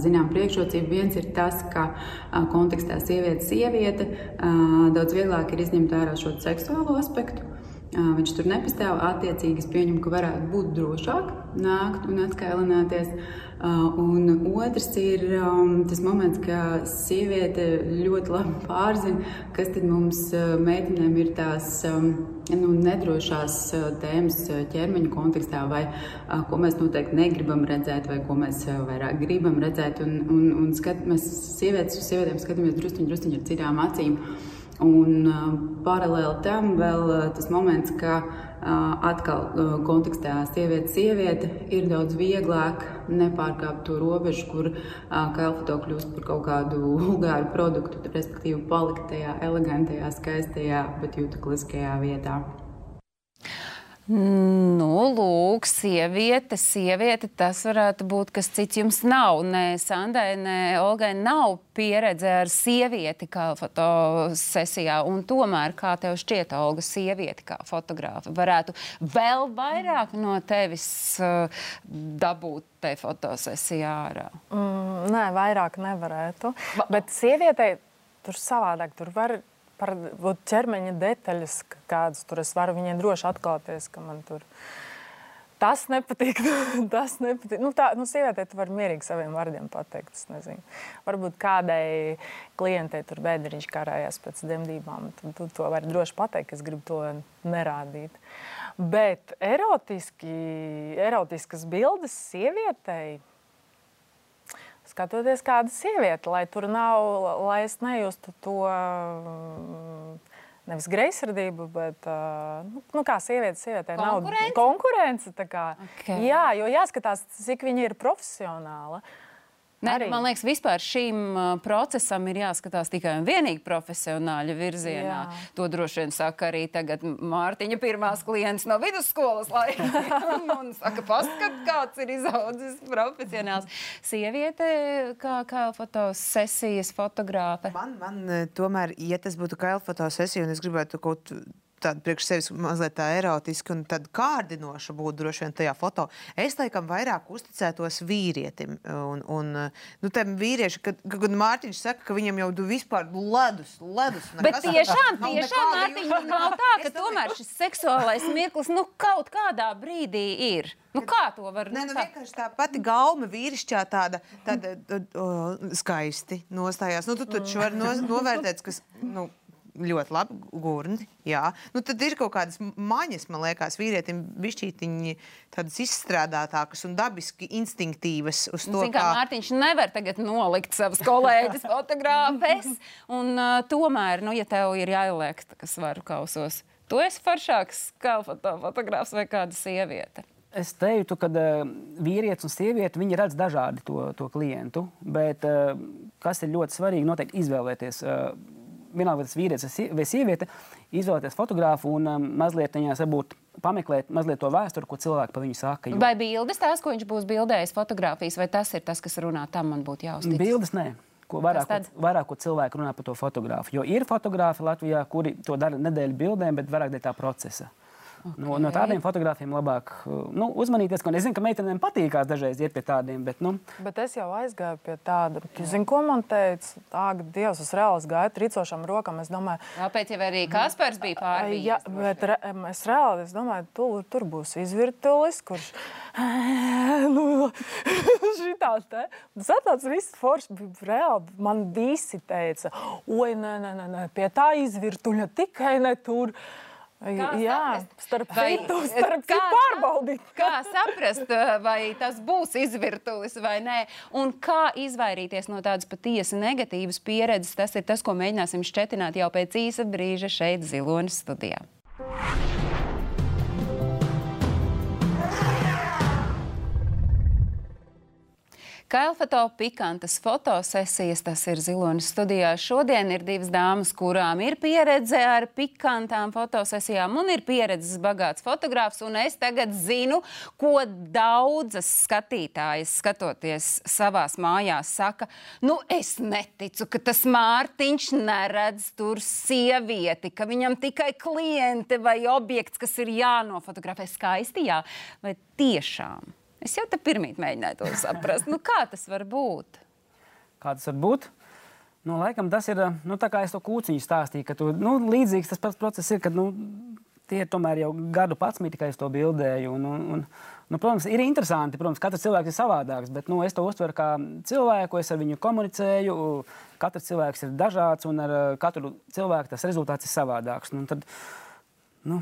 zinām priekšrocība. Viens ir tas, ka kontekstā sieviete sieviete daudz vieglāk ir izņemt ārā šo seksuālo aspektu. Viņš tur nepastāv. Attiecīgi, es pieņemu, ka varētu būt drošāk nākt un atskailināties. Un otrs ir um, tas moments, ka sieviete ļoti labi pārzina, kas tad mums meitenēm ir tās um, nu, nedrošās tēmas ķermeņa kontekstā, vai ko mēs noteikti negribam redzēt, vai ko mēs vairāk gribam redzēt. Un, un, un skat, mēs sievietes uz sievietēm skatāmies druskuļi, druskuļi ar citām acīm. Un uh, paralēli tam vēl uh, tas moments, ka uh, atkal kontekstā sieviete, sieviete ir daudz vieglāk nepārkāpt to robežu, kur kailfoto kļūst par kaut kādu vulgāru produktu, respektīvi palikt tajā elegantajā, skaistajā, bet jūtakliskajā vietā. Nu, lūk, sieviete, sieviete, tas varētu būt kas cits. Jums nav, ne Sandai, ne Olgai, nav pieredze ar sievieti kā fotosesijā. Un tomēr, kā tev šķiet, Olga, sieviete kā fotogrāfa varētu vēl vairāk no tevis uh, dabūt te fotosesijā ārā? Mm, nē, vairāk nevarētu. Bet sievietei tur savādāk. Tur var par vot, ķermeņa detaļas, kādas tur es varu viņai droši atklāties, ka man tur Tas nepatīk. tas nepatīk. Nu, tā, nu, sievietē tu vari mierīgi saviem vārdiem pateikt. Varbūt kādai klientei tur bēdriņš karājās pēc dzemdībām. Tad tu to vari droši pateikt, es gribu to nerādīt. Bet erotiski, erotiskas bildes sievietei. Skatoties, kāda ir sieviete, lai tur nav, lai es nejustu to mm, nevis greizsirdību, bet uh, nu, nu, kā sieviete, sievietē nav Konkurence? konkurence. tā kā. Ok. Jā, jo jāskatās, cik viņa ir profesionāla. Ne, Arī. man liekas, vispār šim uh, procesam ir jāskatās tikai un vienīgi profesionāļa virzienā. Jā. To droši vien saka arī tagad Mārtiņa pirmās klients no vidusskolas laikiem. un saka, paskat, kāds ir izaudzis profesionāls. Sieviete, kā, kā fotosesijas fotogrāfe. Man, man eh, tomēr, ja tas būtu kailfoto sesija, un es gribētu kaut tādu priekš sevis mazliet tā erotiski un tad kārdinoša būtu droši vien tajā foto, es laikam vairāk uzticētos vīrietim. Un, un nu, tam vīrieši, kad, kad Mārtiņš saka, ka viņam jau vispār ledus, ledus. Bet tiešām, nav tiešām Mārtiņ, nu, jūta. nav tā, ka tomēr šis seksuālais mirklis nu, kaut kādā brīdī ir. Nu, kā to var Nē, nu, tā- vienkārši tā pati gauma vīrišķā tāda, tāda o, skaisti nostājās. Nu, tu taču vari no, novērtēt, kas nu, ļoti labi gurni. Jā. Nu, tad ir kaut kādas maņas, man liekas, vīrietim bišķītiņi tādas izstrādātākas un dabiski instinktīvas uz to, Zin, kā Mārtiņš nevar tagad nolikt savas kolēģis, fotogrāfes. Un, uh, tomēr, nu, ja tev ir jāieliek tas svaru kausos, tu esi foršāks kā foto, fotogrāfs vai kāda sieviete. Es teiktu, ka uh, vīrietis un sieviete viņi redz dažādi to, to klientu, bet uh, kas ir ļoti svarīgi, noteikti izvēlēties. Uh, Vienalga, vai tas vīrietis vai sie- vai sieviete, izvēlēties fotografu un um, mazliet viņās varbūt pameklēt mazliet to vēsturi, ko cilvēki par viņu saka. jo Vai bildes tās, ko viņš būs bildējis, fotografijas, vai tas ir tas, kas runā tam, man būtu jāuztic? Bildes nē. Ko vairāk, ko, vairāk ko cilvēki runā par to fotografu. Jo ir fotografi Latvijā, kuri to dara nedēļu bildēm, bet vairāk dēļ tā procesa. Okay. No, no tādiem fotogrāfiem labāk uh, nu, uzmanīties. Es zinu, ka meitenēm patīkās dažreiz iet pie tādiem, bet nu, Bet es jau aizgāju pie tāda. Tu zini, ko man teica? Ak, Dievs, es reāli gāju tricošām rokām. Es domāju, Tāpēc jau arī Kaspars bija pārvīdis. Jā, bet re, es reāli es domāju, tur, tur būs izvirtulis, kurš nu, šitā te. Tas tāds viss foršs bija reāli. Man visi teica, oi, nē, nē, nē pie tā izvirtuļa tikai ne tur. Jā, starp citu, starp citu pārbaudīt. Kā saprast, vai tas būs izvirtulis vai nē, un kā izvairīties no tādas patiesi negatīvas pieredzes, tas ir tas, ko mēģināsim šķetināt jau pēc īsa brīža šeit, Zilonis studijā. Kailfoto pikantas fotosesijas, tas ir Zilonis studijā. Šodien ir divas dāmas, kurām ir pieredze ar pikantām fotosesijām un ir pieredzes bagāts fotogrāfs. Un es tagad zinu, ko daudzas skatītājas, skatoties savās mājās, saka, nu es neticu, ka tas Mārtiņš neredz tur sievieti, ka viņam tikai kliente vai objekts, kas ir jānofotografē skaisti, jā, vai tiešām. Es jau te pirmīt mēģināju to saprast. Nu, kā tas var būt? kā tas var būt? Nu, laikam tas ir nu, tā, kā es to kūciņu stāstīju. ka Tu, nu, līdzīgs tas pats process ir, kad nu, tie ir tomēr jau gadu pats, tikai es to bildēju. Un, un, un, nu, protams, ir interesanti. Protams, katrs cilvēks ir savādāks, bet nu, es to uztveru kā cilvēku, es ar viņu komunicēju. Katrs cilvēks ir dažāds, un ar uh, katru cilvēku tas rezultāts ir savādāks. Nu, tad, nu,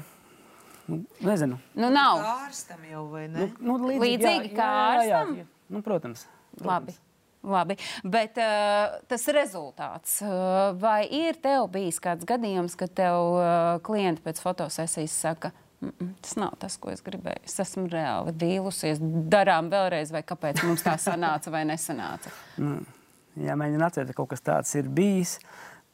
nu, nezinu. Nu, nav. Kārstam jau vai ne? Nu, nu, Līdzīgi kā ārstam? Nu, protams. Labi. Labi. Bet uh, tas rezultāts, uh, vai ir tev bijis kāds gadījums, kad tev uh, klienti pēc fotosesijas saka, "Mm, mm, tas nav tas, ko es gribēju. Es esmu reāli vīlusies. Darām vēlreiz, vai kāpēc mums tā sanāca vai nesanāca. Nu, ja mēģināt atcerēties, ka kaut kas tāds ir bijis,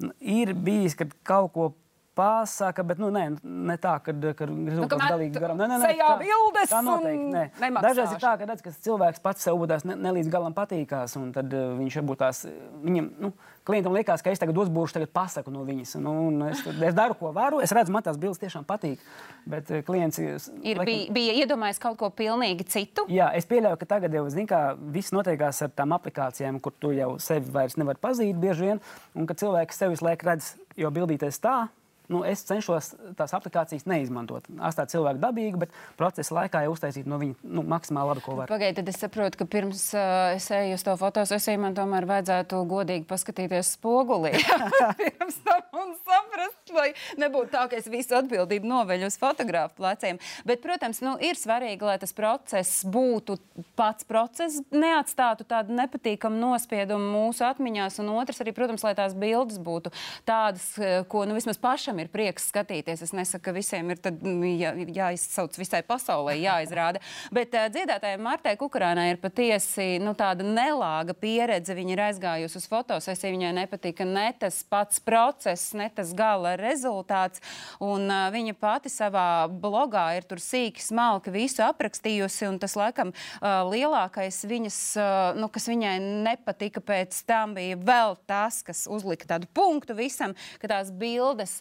nu, ir bijis, kad kaut ko pasaka, bet nu, ne, ne tā, ka kamēr galīgi tu garam. Nē, nē, nē, tā- bildes tā noteikti. Nē. Dažreiz ir tā, ka redz, ka cilvēks pats sev būtās ne, ne līdz galam patīkās, un tad uh, viņš varbūt tās, viņam, nu, klientam liekas, ka es tagad uzbūšu tagad pasaku no viņas. Nu, es, es daru, ko varu, es redzu, man tās bildes tiešām patīk, bet uh, klients Ir, bija, bija iedomājies kaut ko pilnīgi citu. Jā, es pieļauju, ka tagad jau zin, viss notiekās ar tām aplikācijām, kur tu jau sevi vairs nevari pazīt bieži vien. Un ka cilvēks sevi visu laiku redz, jo bildīties tā, nu, es cenšos tās aplikācijas neizmantot. Atstāt cilvēku dabīgu, bet procesa laikā jau uztaisīt no viņa nu, maksimāli labu, ko var. Pagaidiet, tad es saprotu, ka pirms uh, es eju uz to fotosesiju, man tomēr vajadzētu godīgi paskatīties spogulī. pirms tam un saprast, lai nebūtu tā, ka es visu atbildību noveļu uz fotografu pleciem. Bet, protams, nu, ir svarīgi, lai tas process būtu pats process, neatstātu tādu nepatīkamu nospiedumu mūsu atmiņās, un otrs arī, protams, lai tās bildes būtu tādas, eh, ko nu, vismaz pašam ir prieks skatīties. Es nesaku, ka visiem ir tad, nu, jā, jāizsauc visai pasaulē, jāizrāda. Bet uh, dziedātājai Martai Kukurānai ir patiesi nu, tāda nelāga pieredze. Viņa ir aizgājusi uz fotosesiju, viņai nepatika ne tas pats process, ne tas gala rezultāts. Un, uh, viņa pati savā blogā ir tur sīki, smalki visu aprakstījusi. Tas, laikam, uh, lielākais viņas, uh, nu, kas viņai nepatika pēc tam, bija vēl tas, kas uzlika tādu punktu visam, ka tās bildes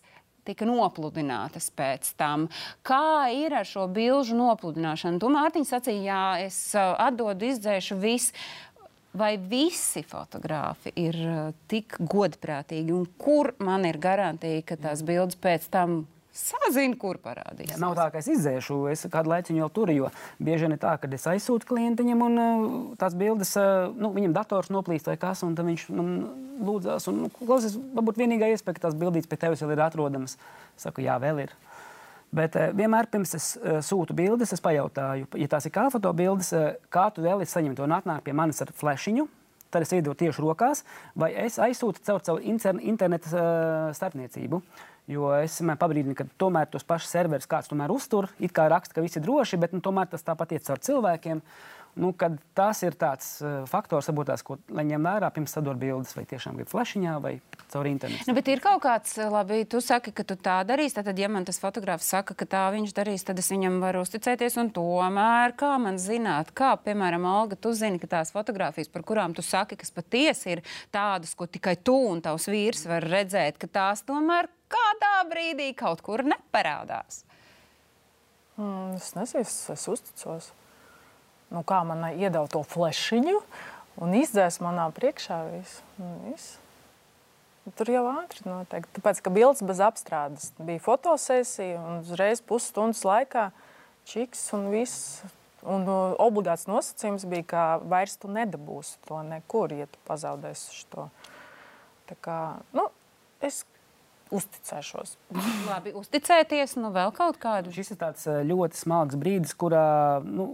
tika nopludinātas pēc tam. Kā ir ar šo bilžu nopludināšanu? Tu, Mārtiņ, sacīja, jā, es uh, atdodu, izdzēšu visu. Vai visi fotografi ir uh, tik godprātīgi, un kur man ir garantija, ka tās bildes pēc tam sazinu, kur parādīs. Ja, nav tā, ka es izdzēšu, es kādu laiku jau turu, jo bieži vien ir tā, ka es aizsūtu klientiņam, un uh, tās bildes, uh, nu, viņam dators noplīst vai kas, un viņš man lūdzās, un, nu, klausies, varbūt vienīgā iespēja, ka tās bildītes pie tevis vēl ir atrodamas. Saku, jā, vēl ir. Bet uh, vienmēr pirms es uh, sūtu bildes, es pajautāju, ja tās ir kā fotobildes, uh, kā tu vēlies saņemt to un atnāk pie manis ar flashiņu. Tad es iedodu tieši rokās, vai es aizsūtu caur savu internetu uh, starpniecību. Jo es vienmēr pabrīdinu, ka tomēr tos pašus serverus kāds tomēr uztur. It kā raksta, ka viss ir droši, bet nu, tomēr tas tāpat iet caur cilvēkiem. Nu, tas ir tāds uh, faktors, varbūt tās, ko ņem vērā pirms sadot bildes, vai tiešām grib flashiņā vai caur internetu. Nu, bet ir kaut kāds, labi, tu saki, ka tu tā darīsi. Tad, ja man tas fotogrāfs saka, ka tā viņš darīs, tad es viņam varu uzticēties. Un tomēr, kā man zināt, kā, piemēram, Olga, tu zini, ka tās fotogrāfijas, par kurām tu saki, kas patiesi ir tādas, ko tikai tu un tavs vīrs var redzēt, ka tās tomēr kādā brīdī kaut kur neparādās. Mm, es nezinu, es, es uzticos. Nu, kā man iedod to flešiņu un izdzēs manā priekšā visu. Nu, visu. Tur jau ātri notiek. Tāpēc, ka bildes bez apstrādes bija fotosesija un uzreiz pusstundas laikā čiks un viss. Un uh, obligāts nosacījums bija, ka vairs tu nedabūsi to nekur, ja tu pazaudēsi šo. Tā kā, nu, es uzticēšos. Labi, uzticēties, nu vēl kaut kādu. Šis ir tāds eh, ļoti smags brīdis, kurā, nu,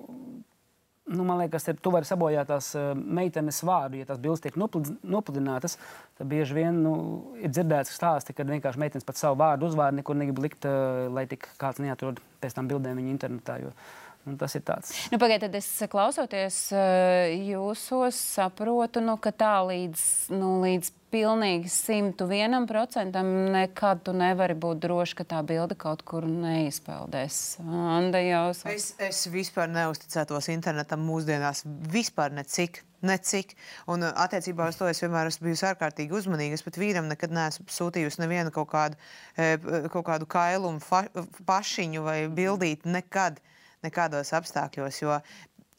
nu, man liekas, ir, tu vari sabojāt tās eh, meitenes vārdu. Ja tās bildes tiek nopludinātas, tad bieži vien nu, ir dzirdēts stāsti, kad vienkārši meitenes pat savu vārdu uzvārdu nekur negrib likt, eh, lai tik kāds neatrod pēc tam bildēm viņa internetā. Jo, Nu, tas ir tāds. Nu, Pagaidiet, tad es klausoties jūsos, saprotu, nu, ka tā līdz, nu, līdz pilnīgi 101% nekad tu nevari būt droši, ka tā bilde kaut kur neizpeldēs. Anda jau saka. Es, es vispār neusticētos internetam mūsdienās, vispār necik. Necik. Un attiecībā uz to es vienmēr esmu bijusi ārkārtīgi uzmanīga. Es pat vīram nekad neesmu sūtījusi nevienu kaut kādu, kaut kādu kailumu, fa, pašiņu vai bildīti nekad, nekādos apstākļos. Jo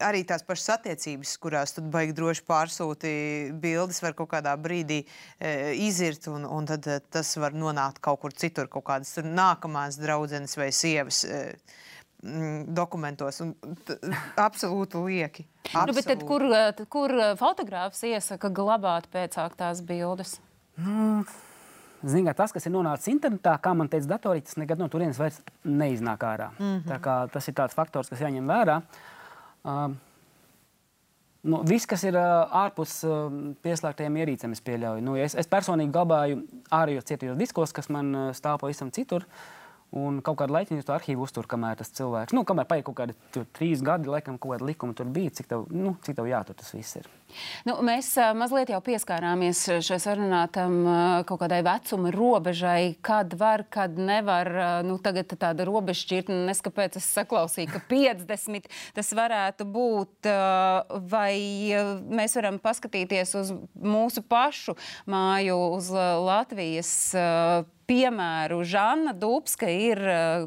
arī tās pašas attiecības, kurās tu baigi droši pārsūti bildes, var kaut kādā brīdī e, izirt, un, un tad e, tas var nonākt kaut kur citur, kaut kādas nākamās draudzenes vai sievas. E, dokumentos. Absolūti lieki. Absolūti. Nu, tad, kur, e, kur e, fotogrāfs iesaka glabāt pēcāk tās bildes? Mm. Ziniet, tas, kas ir nonācis internetā, kā man teica, datorī, tas nekad no turienes vairs neiznāk ārā. Mm -hmm. Tas ir tāds faktors, kas jāņem vērā. Uh, Uh, nu, viss, kas ir uh, ārpus uh, pieslēgtajiem ierīcēm, es pieļauju. Nu, es, es personīgi glabāju ārējos cietajos diskos, kas man uh, stāv pavisam citur. Un kaut kādu laiku to arhīvu uztur, kamēr tas cilvēks, nu, kamēr paiet kaut kādi tur, trīs gadi, laikam, kaut kāda likuma tur bija, cik tev, nu, cik tev jātur tas viss ir. Nu, mēs mazliet jau pieskārāmies šai sarunā tam uh, kaut kādai vecuma robežai, kad var, kad nevar. Nu, tagad tāda robežšķirtne, neskapēc es saklausīju, ka 50 tas varētu būt, vai mēs varam paskatīties uz mūsu pašu māju, uz Latvijas. Piemēru. Žanna Dubska ir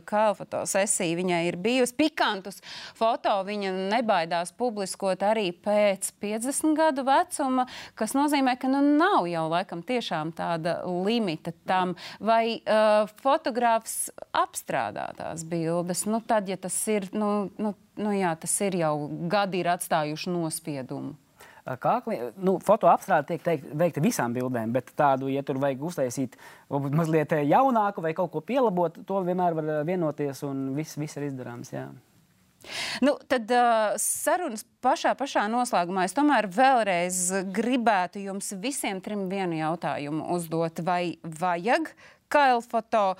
kā fotosesija, viņai ir bijusi pikantus foto. Viņa nebaidās publiskot arī pēc 50 gadu vecuma, kas nozīmē, ka nu, nav jau laikam tiešām tāda limita tam, vai uh, fotogrāfs apstrādā tās bildes. Nu, tad, ja tas ir, nu, nu, nu, jā, tas ir jau gadi ir atstājuši nospiedumu kākli. Nu, Fotoapstrāde tiek teikt, veikta visām bildēm, bet tādu, ja tur vajag uztaisīt mazliet jaunāku vai kaut ko pielabot, to vienmēr var vienoties un viss, viss ir izdarāms. Jā. Nu, tad uh, sarunas pašā, pašā noslēgumā es tomēr vēlreiz gribētu jums visiem trim vienu jautājumu uzdot. Vai vajag kailfoto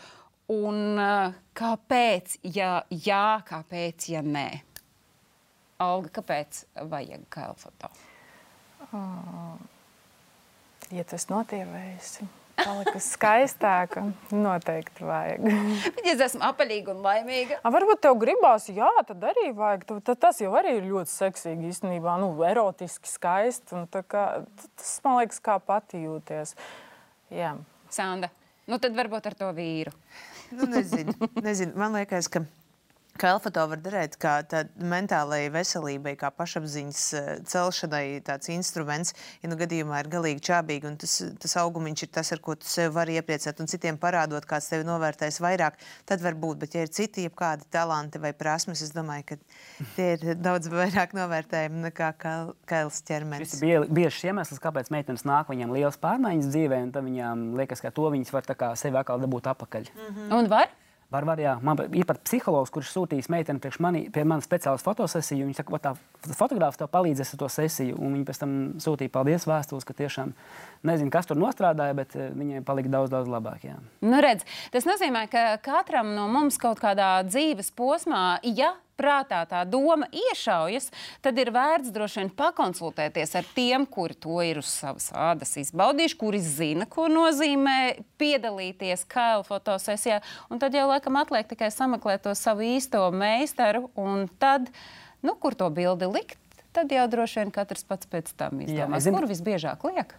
un uh, kāpēc, ja jā, kāpēc, ja nē? Alga, kāpēc vajag kailfoto? Oh. Ja tas notievējis, palika skaistāka, noteikti vajag. ja es esmu apaļīga un laimīga. A, varbūt tev gribās, jā, tad arī vajag. Tad tas jau arī ir ļoti seksīgi īstenībā, nu, erotiski skaisti. Un, kā, tas, man liekas, kā pati jūties. Jā. Sanda, nu tad varbūt ar to vīru. Nu, nezinu, nezinu. Man liekas, ka Kā elfoto var derēt kā mentālajai veselībai, kā pašapziņas eh, celšanai, tāds instruments, ja nu gadījumā ir galīgi čābīgi, un tas, tas augumiņš ir tas, ar ko tu sevi vari iepriecēt, un citiem parādot, kāds tevi novērtēs vairāk, tad var būt. Bet, ja ir citi, jebkādi talanti vai prasmes, es domāju, ka tie ir daudz vairāk novērtējumi nekā kails ķermenis. Tas ir bieži iemesls, kāpēc meitenes nāk viņam liels pārmaiņas dzīvē, un tad viņām liekas, ka to viņas var sevi atkal dabūt apakaļ. Mm -hmm. Un var? Var, var, jā. Man ir pat psihologs, kurš sūtījis meiteni mani, pie manas speciālas fotosesiju. Viņa saka, ka tā fotogrāfs tev palīdzēs ar to sesiju. Un viņa pēc tam sūtīja paldies vēstules, ka tiešām nezinu, kas tur nostrādāja, bet eh, viņai palika daudz, daudz labāk. Jā. Nu, redz, tas nozīmē, ka katram no mums kaut kādā dzīves posmā, ja prātā tā doma iešaujas, tad ir vērts droši vien pakonsultēties ar tiem, kuri to ir uz savas ādas izbaudījuši, kuri zina, ko nozīmē piedalīties KL fotosesijā. Un tad jau laikam atliek tikai sameklēt to savu īsto meistaru un tad, nu, kur to bildi likt. Tad jau droši vien katrs pats pēc tam izdomās, kur visbiežāk liek.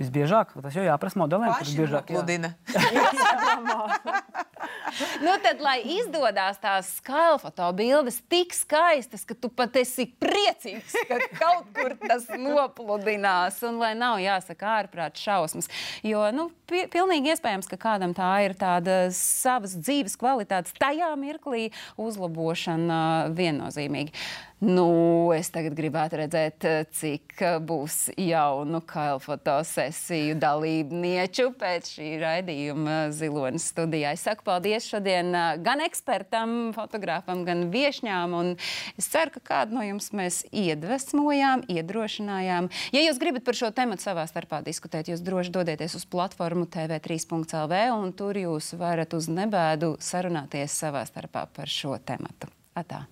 Visbiežāk tas jau jāprasa modeliem. Kurš biežāk pludina? nu, tad, lai izdodas tās skaļfoto bildes tik skaistas, ka tu pat esi priecīgs, ka kaut kur tas nopludinās, un lai nav jāsaka ārprāt šausmas. Jo, nu, pi pilnīgi iespējams, ka kādam tā ir tāda savas dzīves kvalitātes tajā mirklī uzlabošana viennozīmīgi. Nu, es tagad gribētu redzēt, cik būs jaunu kailfoto sesiju dalībnieču pēc šī raidījuma Zilonas studijā. Es saku paldies šodien eh, gan ekspertam, fotogrāfam, gan viešņām, es ceru, ka kādu no jums mēs iedvesmojām, iedrošinājām. Ja jūs gribat par šo tematu savā starpā diskutēt, jūs droši dodieties uz platformu tv3.lv, un tur jūs varat uz nebēdu sarunāties savā starpā par šo tematu. Atā.